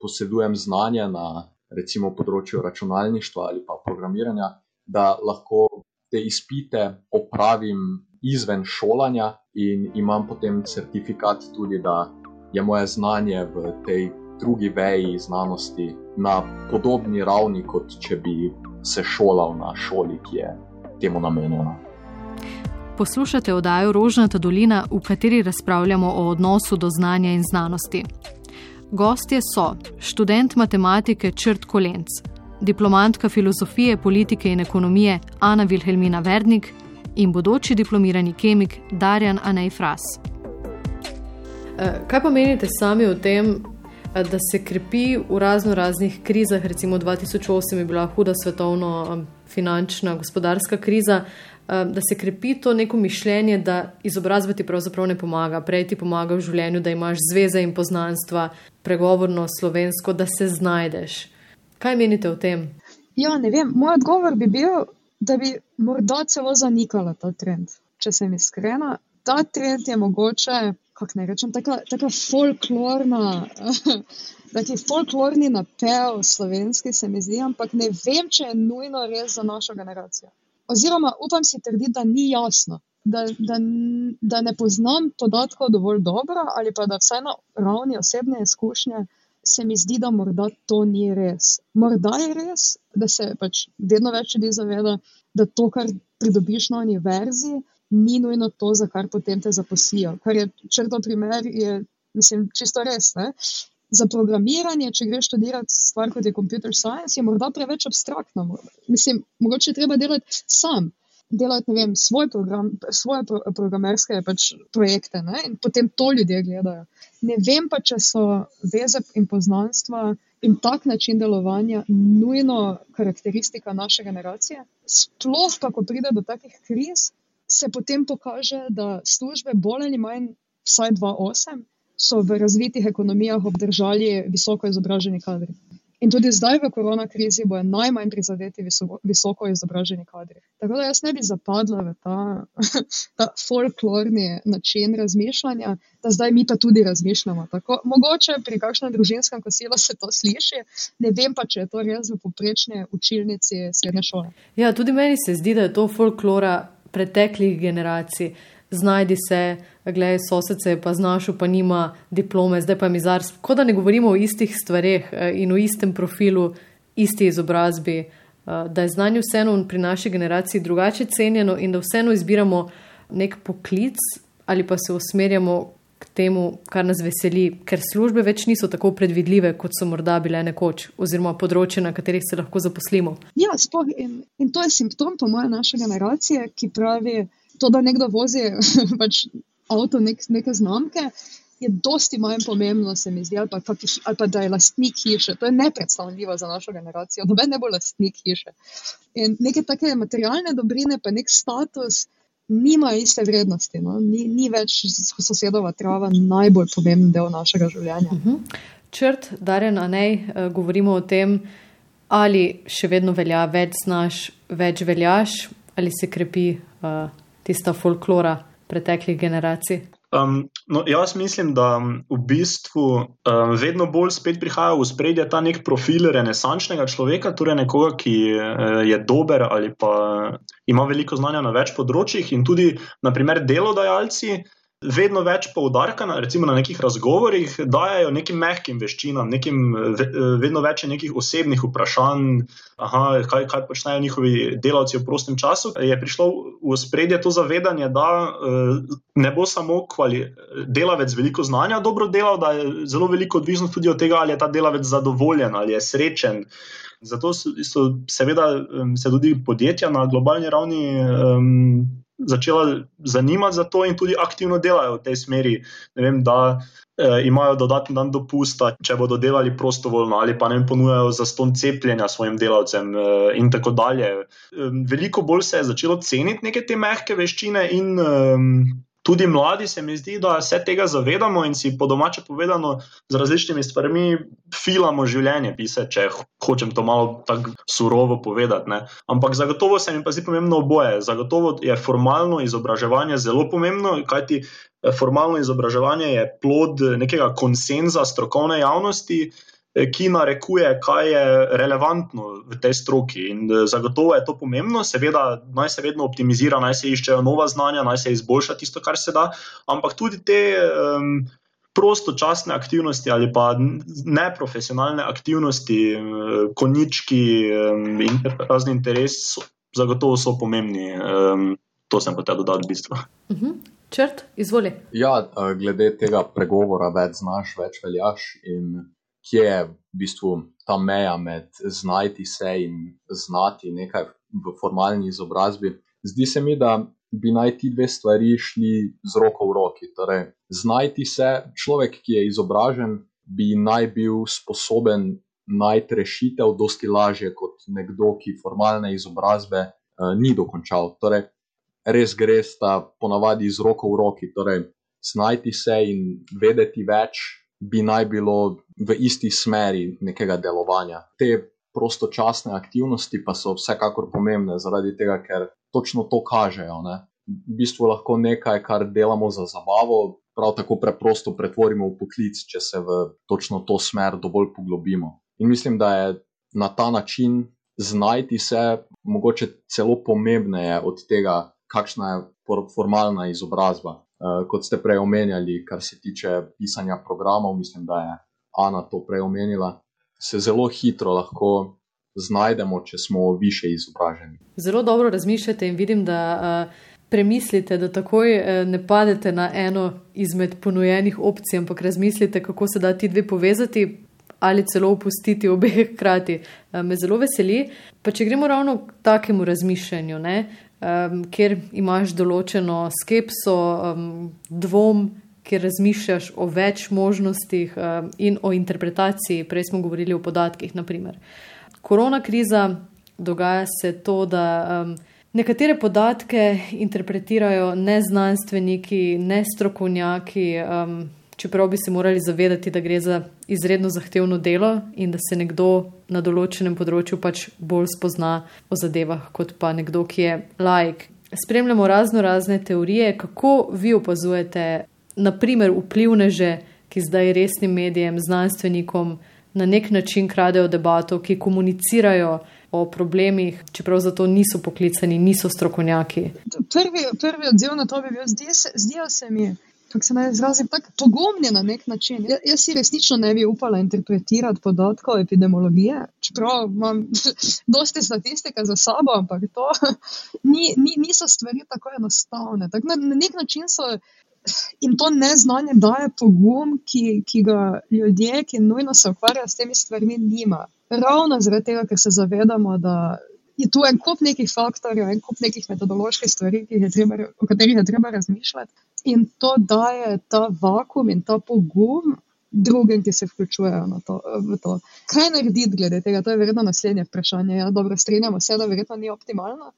posedujem znanje na recimo področju računalništva ali pa programiranja, da lahko te izpite opravim izven šolanja in imam potem certifikat tudi, da je moje znanje v tej drugi veji znanosti na podobni ravni, kot če bi se šolal na šoli, ki je temu namenjena. Poslušate oddajo Rožnata dolina, v kateri razpravljamo o odnosu do znanja in znanosti. Gostje so študent matematike Črt Kolenc, diplomantka filozofije, politike in ekonomije Ana Vilhelmina Verdnik in bodoči diplomirani kemik Darjan Anej Fras. Eh, kaj pa menite sami o tem, da se krepi v razno raznih krizah? Recimo 2008 je bila huda svetovna finančna, gospodarska kriza, da se krepi to neko mišljenje, da izobrazba ti pravzaprav ne pomaga, prej ti pomaga v življenju, da imaš zveze in poznanstva, pregovorno slovensko, da se znajdeš. Kaj menite o tem? Ja, ne vem. Moj odgovor bi bil, da bi morda celo zanikala ta trend. Če sem iskrena, ta trend je mogoče, kako ne rečem, tako folklorna. *laughs* Taki folklorni napev slovenski se mi zdi, ampak ne vem, če je nujno res za našo generacijo. Oziroma, upam si trditi, da ni jasno, da, da, da ne poznam podatkov dovolj dobro, ali pa da vsaj na ravni osebne izkušnje se mi zdi, da morda to ni res. Morda je res, da se pač vedno več ljudi zaveda, da to, kar pridobiš na univerzi, ni nujno to, za kar potem te zaposlijo. Kar je črto primer, je mislim, čisto res. Ne? Za programiranje, če greš študirati stvar kot je computer science, je morda preveč abstraktno. Mislim, mogoče treba delati sam delati vem, svoj program, svoje pro, programerske pač, projekte ne? in potem to ljudje gledajo. Ne vem pa, če so veze in poznanstva in tak način delovanja nujno karakteristika naše generacije. Sploh pa, ko pride do takih kriz, se potem pokaže, da službe bolj ali manj, vsaj 2-8, so v razvitih ekonomijah obdržali visoko izobraženi kadri. In tudi zdaj, v korona krizi, bojo najmanj prizadeti visoko, visoko izobraženi kadri. Tako da jaz ne bi zapadla v ta, *laughs* ta folklorni način razmišljanja, da zdaj mi pa tudi razmišljamo. Tako, mogoče pri kakšnem družinskem kosilu se to sliši, ne vem pa, če je to res v poprečni učilnici srednje šole. Ja, tudi meni se zdi, da je to folklora preteklih generacij znajdi se, gledaj, sosedce, pa znaš, pa nima diplome, zdaj pa je mizar. Kot da ne govorimo o istih stvareh eh, in o istem profilu, isti izobrazbi, eh, da je znanje vseeno pri naši generaciji drugače cenjeno in da vseeno izbiramo nek poklic ali pa se usmerjamo k temu, kar nas veseli, ker službe več niso tako predvidljive, kot so morda bile nekoč, oziroma področje, na katerih se lahko zaposlimo. Ja, spoh, in, in to je simptom, po mojem, naše generacije, ki pravi, to, da nekdo vozi *laughs* pač avto nek, neke znamke, je dosti manj pomembno, se mi zdi, ali pa, ali pa da je lastnik hiše. To je nepredstavljivo za našo generacijo. Noben ne bo lastnik hiše. In neke take materialne dobrine, pa nek status. Nima iste vrednosti, no? ni, ni več sosedova trava najbolj pomemben del našega življenja. Uh mhm. -huh. Črt, Darjen, a ne eh, govorimo o tem, ali še vedno velja več znaš, več veljaš, ali se krepi uh, tista folklora preteklih generacij? Um, no, jaz mislim, da v bistvu um, vedno bolj spet prihaja v spredje ta nek profil renesančnega človeka, torej nekoga, ki uh, je dober ali pa ima veliko znanja na več področjih, in tudi, naprimer, delodajalci vedno več poudarka, na, recimo na nekih razgovorih, dajo nekim mehkim veščinam, nekim, vedno več nekih osebnih vprašanj, aha, kaj, kaj počnejo njihovi delavci v prostem času. Je prišlo v spredje to zavedanje, da ne bo samo kvali, delavec veliko znanja dobro delal, da je zelo veliko odvisno tudi od tega, ali je ta delavec zadovoljen ali je srečen. Zato so, so seveda se tudi podjetja na globalni ravni um, začela zanimati za to in tudi aktivno delajo v tej smeri. Vem, da eh, imajo dodatni dan dopusta, če bodo delali prostovoljno ali pa ne ponujajo za ston cepljenja svojim delavcem eh, in tako dalje. Eh, veliko bolj se je začelo ceniti neke te mehke veščine in. Eh, tudi mladi se mi zdi, da se tega zavedamo in si po domače povedano z različnimi stvarmi filamo življenje, pise, če hočem to malo tako surovo povedati. Ne. Ampak zagotovo se mi pa zdi pomembno oboje. Zagotovo je formalno izobraževanje zelo pomembno, kajti eh, formalno izobraževanje je plod nekega konsenza strokovne javnosti. Eh, ki narekuje, kaj je relevantno v tej stroki. In eh, zagotovo je to pomembno, seveda, naj se vedno optimizira, naj se iščejo nova znanja, naj se izboljša tisto, kar se da, ampak tudi te um, prostočasne aktivnosti ali pa neprofesionalne aktivnosti, konički in razni interesi, zagotovo so pomembni. To sem hotel dodati v bistvu. Uh mhm. -huh. Črt, izvoli. Ja, glede tega pregovora, več znaš, več veljaš. In kje je v bistvu ta meja med znati se in znati nekaj v formalni izobrazbi. Zdi se mi, da bi naj ti dve stvari šli z roko v roki. Torej, znati se, človek, ki je izobražen, bi naj bil sposoben najti rešitev, dosti lažje kot nekdo, ki formalne izobrazbe uh, ni dokončal. Torej, res gre sta ponavadi z roko v roki. Torej, znati se in vedeti več bi naj bilo v isti smeri nekega delovanja. Te prostočasne aktivnosti pa so vsekakor pomembne, zaradi tega, ker točno to kažejo. Ne? V bistvu lahko nekaj, kar delamo za zabavo, prav tako preprosto pretvorimo v poklic, če se v točno to smer dovolj poglobimo. In mislim, da je na ta način znajti se mogoče celo pomembneje od tega, kakšna je formalna izobrazba. Uh, kot ste prej omenjali, kar se tiče pisanja programov, mislim, da je Ana to prej omenila, se zelo hitro lahko znajdemo, če smo više izobraženi. Zelo dobro razmišljate in vidim, da uh, premislite, da takoj uh, ne padete na eno izmed ponujenih opcij, ampak razmislite, kako se da ti dve povezati. Ali celo opustiti obe *laughs* hkrati, me zelo veseli. Pa če gremo ravno k takemu razmišljanju, ne, um, kjer imaš določeno skepso, um, dvom, kjer razmišljaš o več možnostih um, in o interpretaciji. Prej smo govorili o podatkih. Naprimer. Korona kriza dogaja se to, da um, nekatere podatke interpretirajo ne znanstveniki, ne strokovnjaki. Um, čeprav bi se morali zavedati, da gre za izredno zahtevno delo in da se nekdo na določenem področju pač bolj spozna o zadevah, kot pa nekdo, ki je laik. Spremljamo razno razne teorije, kako vi opazujete, naprimer, vplivneže, ki zdaj resnim medijem, znanstvenikom na nek način kradejo debato, ki komunicirajo. O problemih, čeprav za to niso poklicani, niso strokovnjaki. Prvi, prvi odziv na to bi bil, zdijo se, zdi se mi, kako se naj izrazim, tako pogumni na nek način. Ja, jaz si resnično ne bi upala interpretirati podatkov epidemiologije, čeprav imam *laughs* dosti statistike za sabo, ampak to *laughs* ni, ni, niso stvari tako enostavne. Tak na, na nek način so. In to neznanje daje pogum, ki, ki ga ljudje, ki nujno se ukvarjajo s temi stvarmi, nima. Ravno zaradi tega, ker se zavedamo, da je tu en kup nekih faktorjev, en kup nekih metodoloških stvari, treba, o katerih je treba razmišljati in to daje ta vakum in ta pogum drugim, ki se vključujejo to, v to. Kaj narediti glede tega? To je verjetno naslednje vprašanje. Ja, dobro, strinjamo se, da verjetno ni optimalno.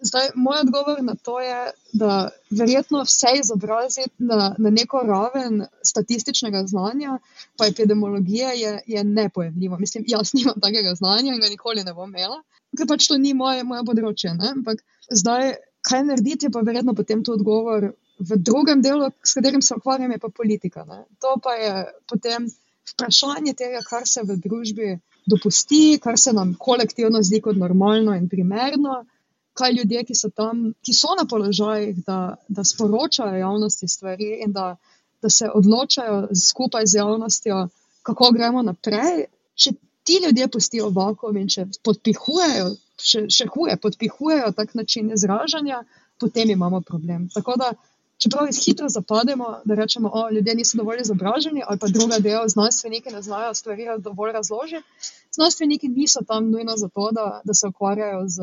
Zdaj, moj odgovor na to je, da verjetno vse izobraziti na, na neko raven statističnega znanja, pa epidemiologija je, je nepojemljiva. Mislim, jaz nimam takega znanja in ga nikoli ne bom imela, ker pač to ni moje, moje področje. Ne? Ampak zdaj, kaj narediti, je pa verjetno potem to odgovor V drugem delu, s katerim se ukvarjam, je pa politika. Ne. To pa je potem vprašanje tega, kar se v družbi dopusti, kar se nam kolektivno zdi kot normalno in primerno, kaj ljudje, ki so tam, ki so na položajih, da, da sporočajo javnosti stvari in da, da se odločajo skupaj z javnostjo, kako gremo naprej. Če ti ljudje pustijo vakuum in če podpihujejo, še, še huje, podpihujejo tak način izražanja, potem imamo problem. Tako da, čeprav jih hitro zapademo, da rečemo, da ljudje niso dovolj izobraženi, ali pa druga del, znanstveniki ne znajo stvari dovolj razložiti. Znanstveniki niso tam nujno zato, da, da se ukvarjajo z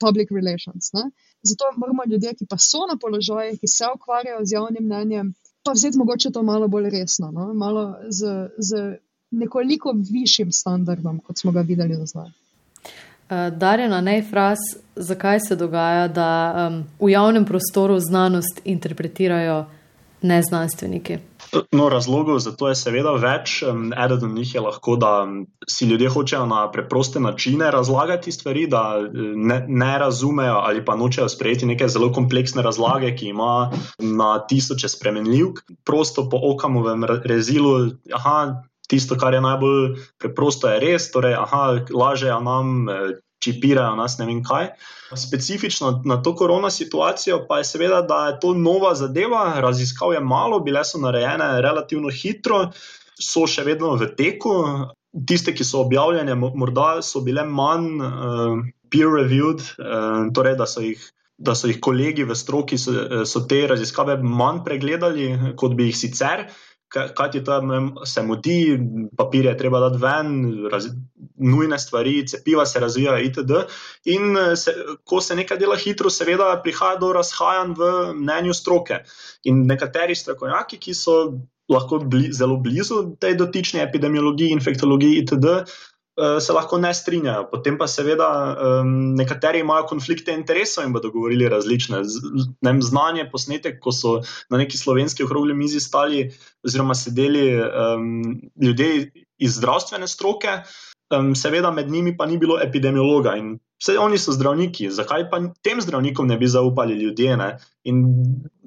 public relations. Ne? Zato moramo ljudje, ki pa so na položajih, ki se ukvarjajo z javnim mnenjem, pa vzeti mogoče to malo bolj resno, no? malo z. z nekoliko višjim standardom, kot smo ga videli do zdaj. Uh, Darjena, naj fraz, zakaj se dogaja, da um, v javnem prostoru znanost interpretirajo neznanstveniki? No, razlogov za to je seveda več. Eden od njih je lahko, da si ljudje hočejo na preproste načine razlagati stvari, da ne, ne razumejo ali pa nočejo sprejeti neke zelo kompleksne razlage, ki ima na tisoče spremenljivk. Prosto po okamovem rezilu, aha, tisto, kar je najbolj preprosto, je res, torej, aha, lažejo nam, eh, čipirajo nas, ne vem kaj. Specifično na to korona situacijo pa je seveda, da je to nova zadeva, raziskav je malo, bile so narejene relativno hitro, so še vedno v teku. Tiste, ki so objavljene, morda so bile manj uh, peer-reviewed, uh, torej da so jih. Da so jih kolegi v stroki, so, so te raziskave manj pregledali, kot bi jih sicer, kaj ti tam se mudi, papir je treba dati ven, raz, nujne stvari, cepiva se razvijajo, itd. In se, ko se nekaj dela hitro, seveda prihaja do razhajanj v mnenju stroke. In nekateri strokovnjaki, ki so lahko bli, zelo blizu tej dotični epidemiologiji, infektologiji, itd. Eh, se lahko ne strinjajo. Potem pa seveda um, nekateri imajo konflikte interesov in bodo govorili različne. Nem, znanje, posnetek, ko so na neki slovenski okrogli mizi stali oziroma sedeli um, ljudje iz zdravstvene stroke, um, seveda med njimi pa ni bilo epidemiologa. In vse oni so zdravniki, zakaj pa tem zdravnikom ne bi zaupali ljudje? Ne? In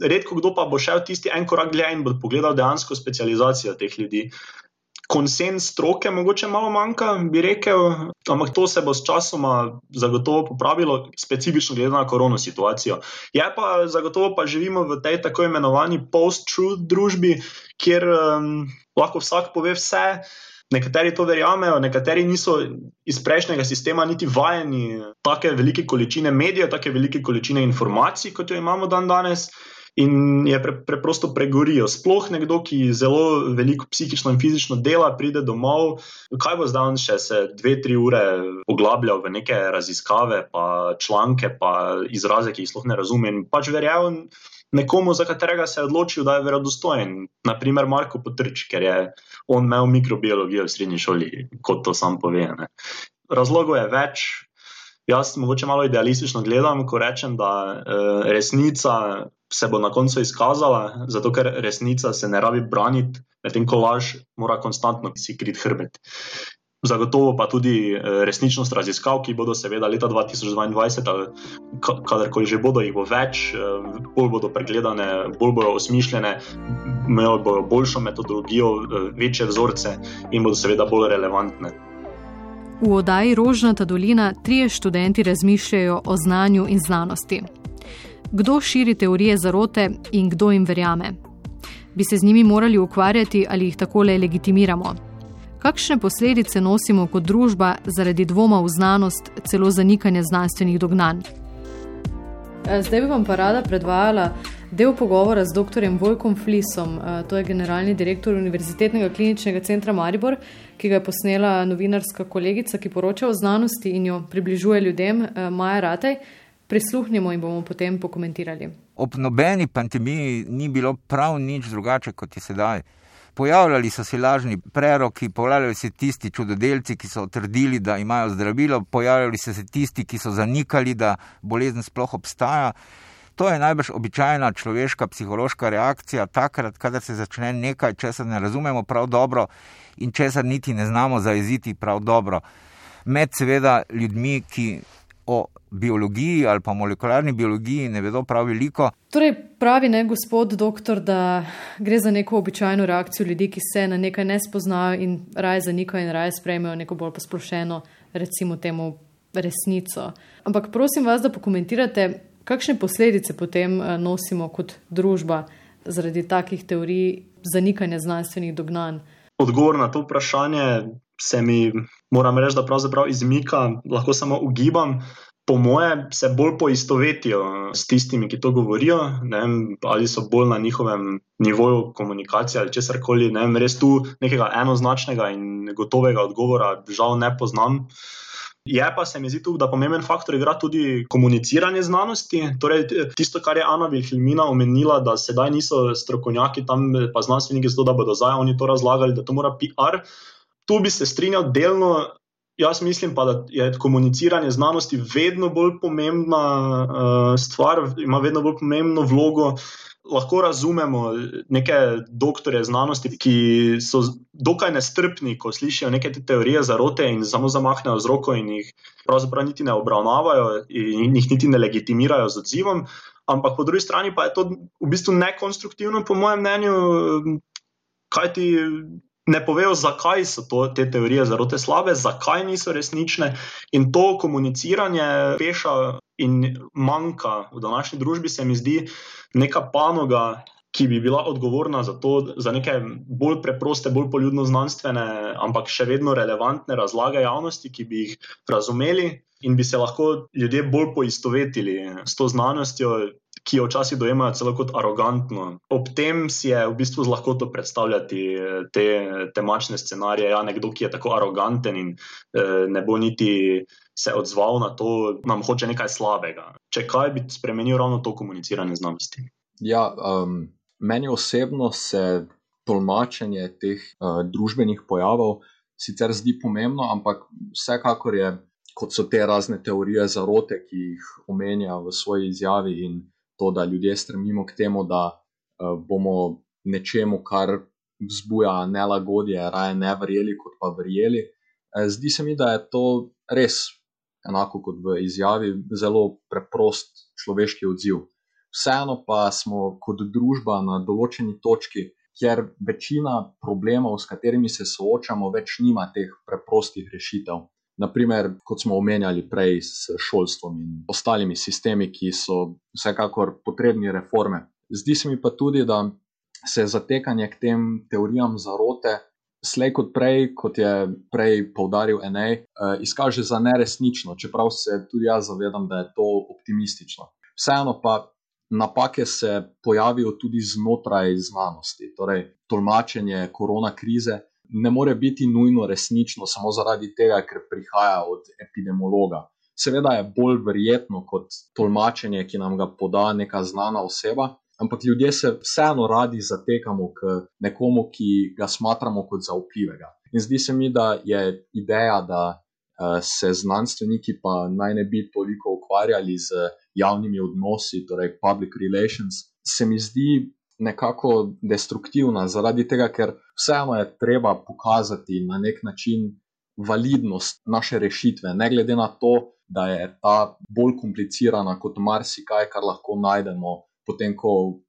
redko kdo pa bo šel tisti en korak dlje in bo pogledal dejansko specializacijo teh ljudi konsens stroke, mogoče malo manjka, bi rekel, ampak to se bo s časoma zagotovo popravilo, specifično glede na korona situacijo. Je pa zagotovo, pa živimo v tej tako imenovani post-truth družbi, kjer um, lahko vsak pove vse. Nekateri to verjamejo, nekateri niso iz prejšnjega sistema niti vajeni tako velike količine medijev, tako velike količine informacij, kot jo imamo dan danes in je pre, preprosto pregorijo. Sploh nekdo, ki zelo veliko psihično in fizično dela, pride domov, kaj bo zdaj še se dve, tri ure poglabljal v neke raziskave, pa članke, pa izraze, ki jih sploh ne razume. In pač verjamem nekomu, za katerega se je odločil, da je verodostojen. Naprimer, Marko Potrč, ker je on imel mikrobiologijo v srednji šoli, kot to sam pove. Ne. Razlogov je več. Jaz mogoče malo idealistično gledam, ko rečem, da e, resnica se bo na koncu izkazala, zato ker resnica se ne rabi braniti, medtem ko laž mora konstantno si krit hrbet. Zagotovo pa tudi eh, resničnost raziskav, ki bodo seveda leta 2022, kadarkoli že bodo, jih bo več, eh, bolj bodo pregledane, bolj bodo osmišljene, imeli bodo boljšo metodologijo, eh, večje vzorce in bodo seveda bolj relevantne. V oddaji Rožnata dolina trije študenti razmišljajo o znanju in znanosti kdo širi teorije zarote in kdo jim verjame. Bi se z njimi morali ukvarjati ali jih takole legitimiramo? Kakšne posledice nosimo kot družba zaradi dvoma v znanost, celo zanikanja znanstvenih dognanj? E, zdaj bi vam pa rada predvajala del pogovora z dr. Vojkom Flisom, e, to je generalni direktor Univerzitetnega kliničnega centra Maribor, ki ga je posnela novinarska kolegica, ki poroča o znanosti in jo približuje ljudem, e, Maja Rataj. Prisluhnimo in bomo potem pokomentirali. Ob nobeni pandemiji ni bilo prav nič drugače kot je sedaj. Pojavljali so se lažni preroki, pojavljali so se tisti čudodelci, ki so trdili, da imajo zdravilo, pojavljali so se tisti, ki so zanikali, da bolezen sploh obstaja. To je najbrž običajna človeška psihološka reakcija, takrat, kadar se začne nekaj, česar ne razumemo prav dobro in česar niti ne znamo zaeziti prav dobro. Med seveda ljudmi, ki o biologiji ali pa molekularni biologiji ne vedo prav veliko. Torej, pravi ne gospod doktor, da gre za neko običajno reakcijo ljudi, ki se na nekaj ne spoznajo in raje zanikajo in raje sprejmejo neko bolj posplošeno, recimo temu, resnico. Ampak prosim vas, da pokomentirate, kakšne posledice potem eh, nosimo kot družba zaradi takih teorij zanikanja znanstvenih dognanj. Odgovor na to vprašanje se mi, moram reči, da pravzaprav izmika, lahko samo ugibam. Po moje se bolj poistovetijo s tistimi, ki to govorijo, vem, ali so bolj na njihovem nivoju komunikacije ali česar koli. Res tu nekega enoznačnega in gotovega odgovora, žal, ne poznam. Je pa se mi zdi tu, da pomemben faktor igra tudi komuniciranje znanosti. Torej, tisto, kar je Ana Vilhelmina omenila, da sedaj niso strokovnjaki tam, pa znanstveniki, zato da bodo zdaj oni to razlagali, da to mora PR tu bi se strinjal delno. Jaz mislim pa, da je komuniciranje znanosti vedno bolj pomembna uh, stvar, ima vedno bolj pomembno vlogo. Lahko razumemo neke doktore znanosti, ki so dokaj nestrpni, ko slišijo neke te teorije zarote in samo zamahnejo z roko in jih pravzaprav niti ne obravnavajo in jih niti ne legitimirajo z odzivom. Ampak po drugi strani pa je to v bistvu nekonstruktivno, po mojem mnenju, kajti ne povejo, zakaj so to, te teorije zarote slabe, zakaj niso resnične. In to komuniciranje peša in manjka v današnji družbi, se mi zdi neka panoga. Ki bi bila odgovorna za to, za neke bolj preproste, bolj poljudno znanstvene, ampak še vedno relevantne razlage javnosti, ki bi jih razumeli in bi se lahko ljudje bolj poistovetili s to znanostjo, ki jo včasih dojemajo celo kot arogantno. Ob tem si je v bistvu z lahkoto predstavljati eh, te temačne scenarije. Ja, nekdo, ki je tako aroganten in eh, ne bo niti se odzval na to, nam hoče nekaj slabega. Če kaj bi spremenil ravno to komuniciranje znanosti? Ja, um, meni osebno se tolmačenje teh uh, družbenih pojavov sicer zdi pomembno, ampak vsekakor je. Kot so te razne teorije zarote, ki jih omenja v svoji izjavi, in to, da ljudje stremimo k temu, da uh, bomo nečemu, kar vzbuja nelagodje, raje ne verjeli, kot pa verjeli. Uh, zdi se mi, da je to res, enako kot v izjavi, zelo preprost človeški odziv. Vseeno pa smo kot družba na določeni točki, kjer večina problemov, s katerimi se soočamo, več nima teh preprostih rešitev naprimer, kot smo omenjali prej s šolstvom in ostalimi sistemi, ki so vsekakor potrebni reforme. Zdi se mi pa tudi, da se zatekanje k tem teorijam zarote, slej kot prej, kot je prej poudaril Enej, eh, izkaže za neresnično, čeprav se tudi jaz zavedam, da je to optimistično. Vseeno pa. Napake se pojavijo tudi znotraj znanosti, torej tolmačenje korona krize ne more biti nujno resnično samo zaradi tega, ker prihaja od epidemiologa. Seveda je bolj verjetno kot tolmačenje, ki nam ga poda neka znana oseba, ampak ljudje se vseeno radi zatekamo k nekomu, ki ga smatramo kot zaupljivega. In zdi se mi, da je ideja, da uh, se znanstveniki pa naj ne bi toliko ukvarjali z javnimi odnosi, torej public relations, se mi zdi nekako destruktivna, zaradi tega, ker vseeno je treba pokazati na nek način validnost naše rešitve, ne glede na to, da je ta bolj komplicirana kot marsikaj, kar lahko najdemo, potem ko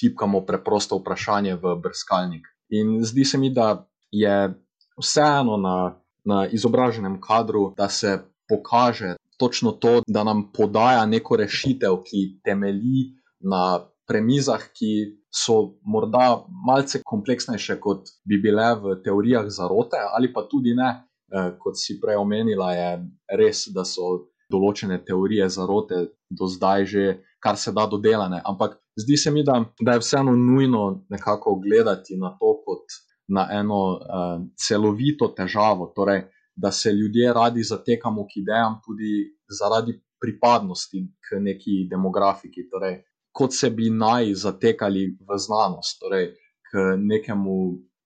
tipkamo preprosto vprašanje v brskalnik. In zdi se mi, da je vseeno na, na izobraženem kadru, da se pokaže točno to, da nam podaja neko rešitev, ki temelji na premizah, ki so morda malce kompleksnejše, kot bi bile v teorijah zarote, ali pa tudi ne. Eh, kot si prej omenila, je res, da so določene teorije zarote do zdaj že kar se da dodelane. Ampak zdi se mi, da, da je vseeno nujno nekako gledati na to kot na eno uh, celovito težavo. Torej, da se ljudje radi zatekamo k idejam tudi zaradi pripadnosti k neki demografiki. Torej, kot se bi naj zatekali v znanost, torej k nekemu,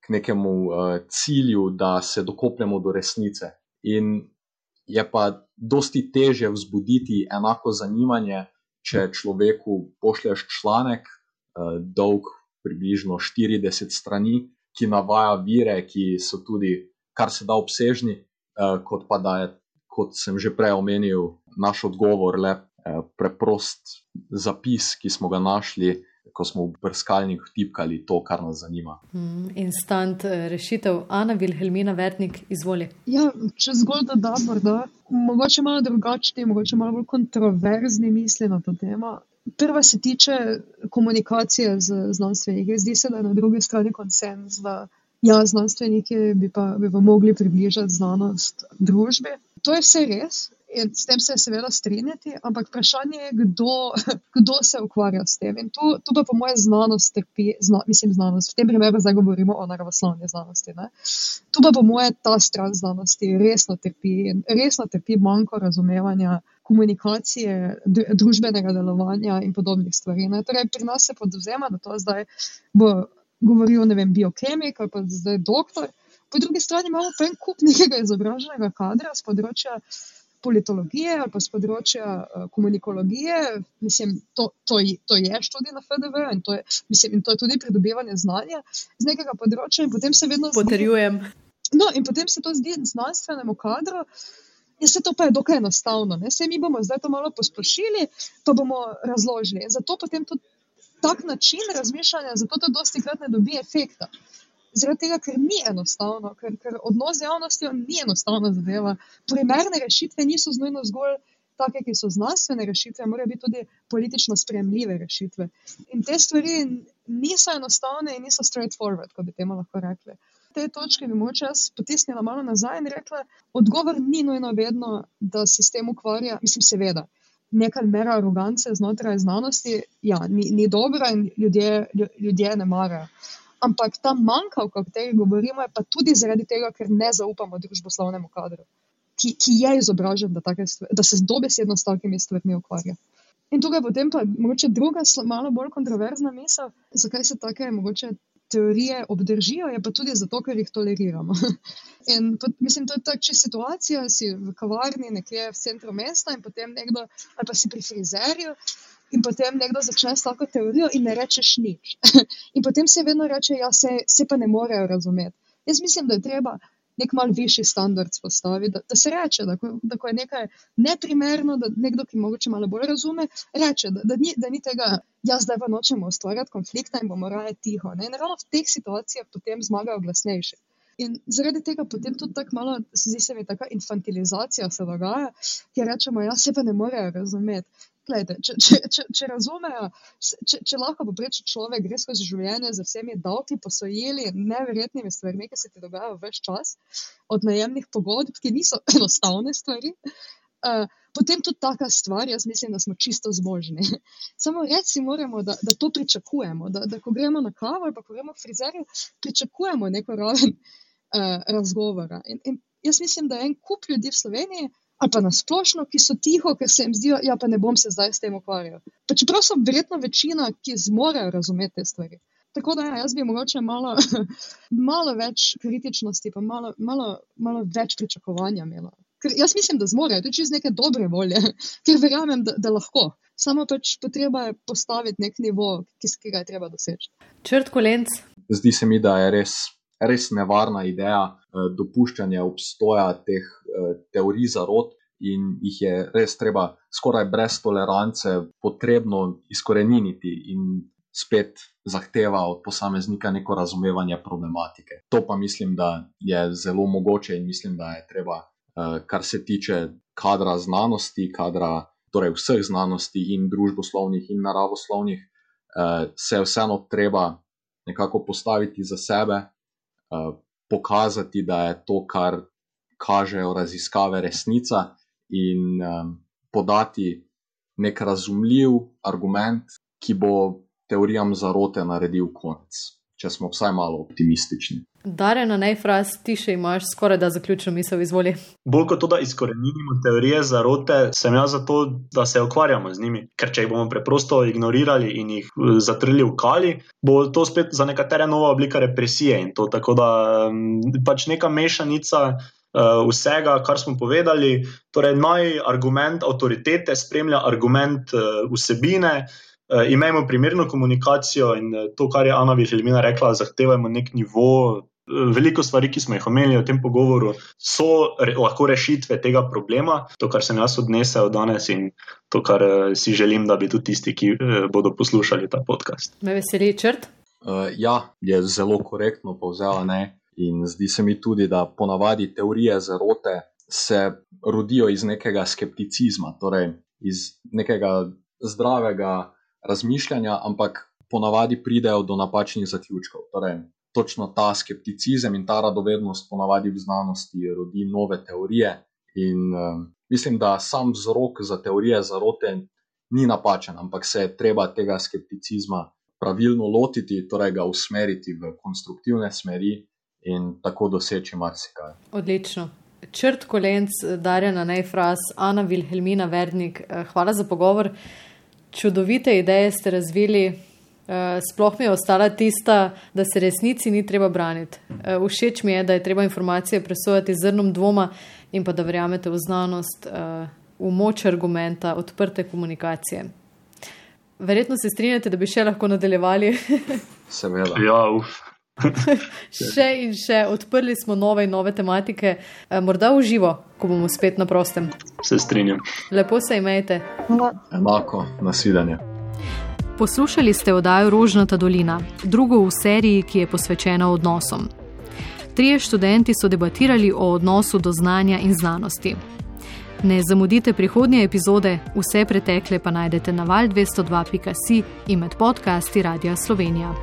k nekemu uh, cilju, da se dokopljemo do resnice. In je pa dosti teže vzbuditi enako zanimanje, če človeku pošlješ članek, uh, dolg približno 40 strani, ki navaja vire, ki so tudi kar se da obsežni, uh, kot pa da je. kot sem že prej omenil, naš odgovor le eh, preprost zapis, ki smo ga našli. Ko smo v brskalniku tipkali to, kar nas zanima. Mm, instant eh, rešitev, Ana Vilhelmina Vertnik, izvoli. Ja, če zgolj da, da, mogoče malo drugačni, mogoče malo bolj kontroverzni misli na to temo. Prva se tiče komunikacije z znanstveniki. Zdi se, da je na drugi strani konsens, da ja, znanstveniki bi pa, bi pa mogli približati znanost družbi. To je vse res. In s tem se je seveda strinjati, ampak vprašanje je, kdo, *laughs* kdo se ukvarja s tem. In tu, tu pa, po mojem, znanost trpi, zna, mislim, znanost. V tem primeru zdaj govorimo o naravoslovni znanosti. Ne? Tu pa, po mojem, ta stran znanosti resno trpi in resno trpi manjko razumevanja komunikacije, družbenega delovanja in podobnih stvari. Torej, pri nas se podvzema, da to zdaj bo govoril, vem, biokemik ali pa zdaj doktor. Po drugi strani imamo pa en kup nekega izobraženega kadra z področja politologije ali pa z področja uh, komunikologije. Mislim, to, to, to je študij na FDV in to je, mislim, in to je tudi pridobivanje znanja z nekega področja. In potem se vedno potrjujem. No, in potem se to zdi znanstvenemu kadru. In vse to pa je dokaj enostavno. Vse mi bomo zdaj to malo posplošili, pa bomo razložili. Zato potem tudi tak način razmišljanja, zato to dosti krat ne dobi efekta. Zaradi tega, ker ni enostavno, ker, ker odnos z javnostjo ni enostavna zadeva. Primerne rešitve niso znojno zgolj take, ki so znanstvene rešitve, morajo biti tudi politično sprejemljive rešitve. In te stvari niso enostavne in niso straightforward, kot bi temu lahko rekli. Te točke bi moče jaz potisnila malo nazaj in rekla, odgovor ni nujno vedno, da se s tem ukvarja, mislim, seveda neka mera arogance znotraj znanosti, ja, ni, ni dobra in ljudje, ljudje ne marajo. Ampak ta manjka, o kateri govorimo, je pa tudi zaradi tega, ker ne zaupamo družboslovnemu kadru, ki, ki je izobražen, da, stvari, da se dobesedno s takimi stvarmi ukvarja. In tukaj potem pa mogoče druga, malo bolj kontroverzna misel, zakaj se take mogoče teorije obdržijo, je pa tudi zato, ker jih toleriramo. *laughs* In pot, mislim, to je takšna situacija, si v kavarni, nekje v centru mesta in potem nekdo, ali pa si pri frizerju. In potem nekdo začne s tako teorijo, in ne rečeš nič. *laughs* in potem se vedno reče, da ja, se, se pa ne morejo razumeti. Jaz mislim, da je treba nek mal višji standard spostaviti, da, da se reče, da, da ko je nekaj neprimerno, da nekdo, ki morda malo bolj razume, reče, da, da, ni, da ni tega, jaz zdaj pa nočemo ustvarjati konflikta in bomo raje tiho. Ne? In ravno v teh situacijah potem zmagajo glasnejši. In zaradi tega potem tudi tako malo, zdi se mi, ta infantilizacija se dogaja, ki rečemo, ja, se pa ne morejo razumeti. Glede, če, če, če, če razumejo, če, če lahko poprečen človek gre skozi življenje z vsemi davki, posojili, neverjetnimi stvarmi, ki se ti dogajajo več čas, od najemnih pogodb, ki niso *laughs* enostavne stvari. Uh, potem tudi taka stvar, jaz mislim, da smo čisto zmožni. *laughs* Samo reči moramo, da, da to pričakujemo, da, da ko gremo na kavo ali pa ko gremo v frizerju, pričakujemo neko raven uh, razgovora. In, in jaz mislim, da je en kup ljudi v Sloveniji, ali pa nasplošno, ki so tiho, ker se jim zdi, da ja, pa ne bom se zdaj s tem ukvarjal. Pa čeprav so verjetno večina, ki zmorejo razumeti te stvari. Tako da ja, jaz bi mogoče malo, *laughs* malo več kritičnosti, pa malo, malo, malo več pričakovanja imela. Ker jaz mislim, da zmorejo, tudi iz neke dobre volje, *laughs* ker verjamem, da, da lahko. Samo pač potreba je postaviti nek nivo, ki ga je treba doseči. Črt kolenc. Zdi se mi, da je res res nevarna ideja eh, dopuščanja obstoja teh eh, teorij zarot in jih je res treba skoraj brez tolerance potrebno izkoreniniti in spet zahteva od posameznika neko razumevanje problematike. To pa mislim, da je zelo mogoče in mislim, da je treba, eh, kar se tiče kadra znanosti, kadra torej vseh znanosti in družboslovnih in naravoslovnih, se vseeno treba nekako postaviti za sebe, pokazati, da je to, kar kažejo raziskave, resnica, in um, podati nek razumljiv argument, ki bo teorijam zarote naredil konec, če smo vsaj malo optimistični. Dare na najfraz, ti še imaš skoraj da zaključno misel, izvoli. Bolj kot to, da izkorenimo teorije zarote, sem jaz zato, da se ukvarjamo z njimi. Ker če jih bomo preprosto ignorirali in jih eh, zatrli v kali, bo to spet za nekatere nova oblika represije in to tako, da mm, pač neka mešanica. Uh, vsega, kar smo povedali, torej naj argument avtoritete spremlja argument uh, vsebine, uh, imejmo primerno komunikacijo in uh, to, kar je Ana Viželjmina rekla, zahtevajmo nek nivo veliko stvari, ki smo jih omenili v tem pogovoru, so re, lahko rešitve tega problema, to, kar sem jaz odnesel danes in to, kar si želim, da bi tudi tisti, ki bodo poslušali ta podcast. Me veseli črt. Uh, ja, je zelo korektno povzela. Ne? In zdi se mi tudi, da ponavadi teorije zarote se rodijo iz nekega skepticizma, torej iz nekega zdravega razmišljanja, ampak ponavadi pridejo do napačnih zaključkov. Torej, točno ta skepticizem in ta radovednost ponavadi v znanosti rodi nove teorije. In uh, mislim, da sam vzrok za teorije zarote ni napačen, ampak se je treba tega skepticizma pravilno lotiti, torej ga usmeriti v konstruktivne smeri in tako doseči marsikaj. Odlično. Črt kolenc, Darjana Nejfras, Ana Vilhelmina Verdnik, eh, hvala za pogovor. Čudovite ideje ste razvili, Eh, sploh mi je ostala tista, da se resnici ni treba braniti. Eh, všeč mi je, da je treba informacije presojati zrnom dvoma in pa da verjamete v znanost, eh, v moč argumenta, odprte komunikacije. Verjetno se strinjate, da bi še lahko nadaljevali. Seveda. Ja, uf. Še in še odprli smo nove in nove tematike, morda v živo, ko bomo spet na prostem. Se strinjam. Lepo se imejte. Enako, nasvidenje. Poslušali ste oddajo Rožnata dolina, drugo v seriji, ki je posvečena odnosom. Trije študenti so debatirali o odnosu do znanja in znanosti. Ne zamudite prihodnje epizode, vse pretekle pa najdete na val202.si in med podcasti Radia Slovenija.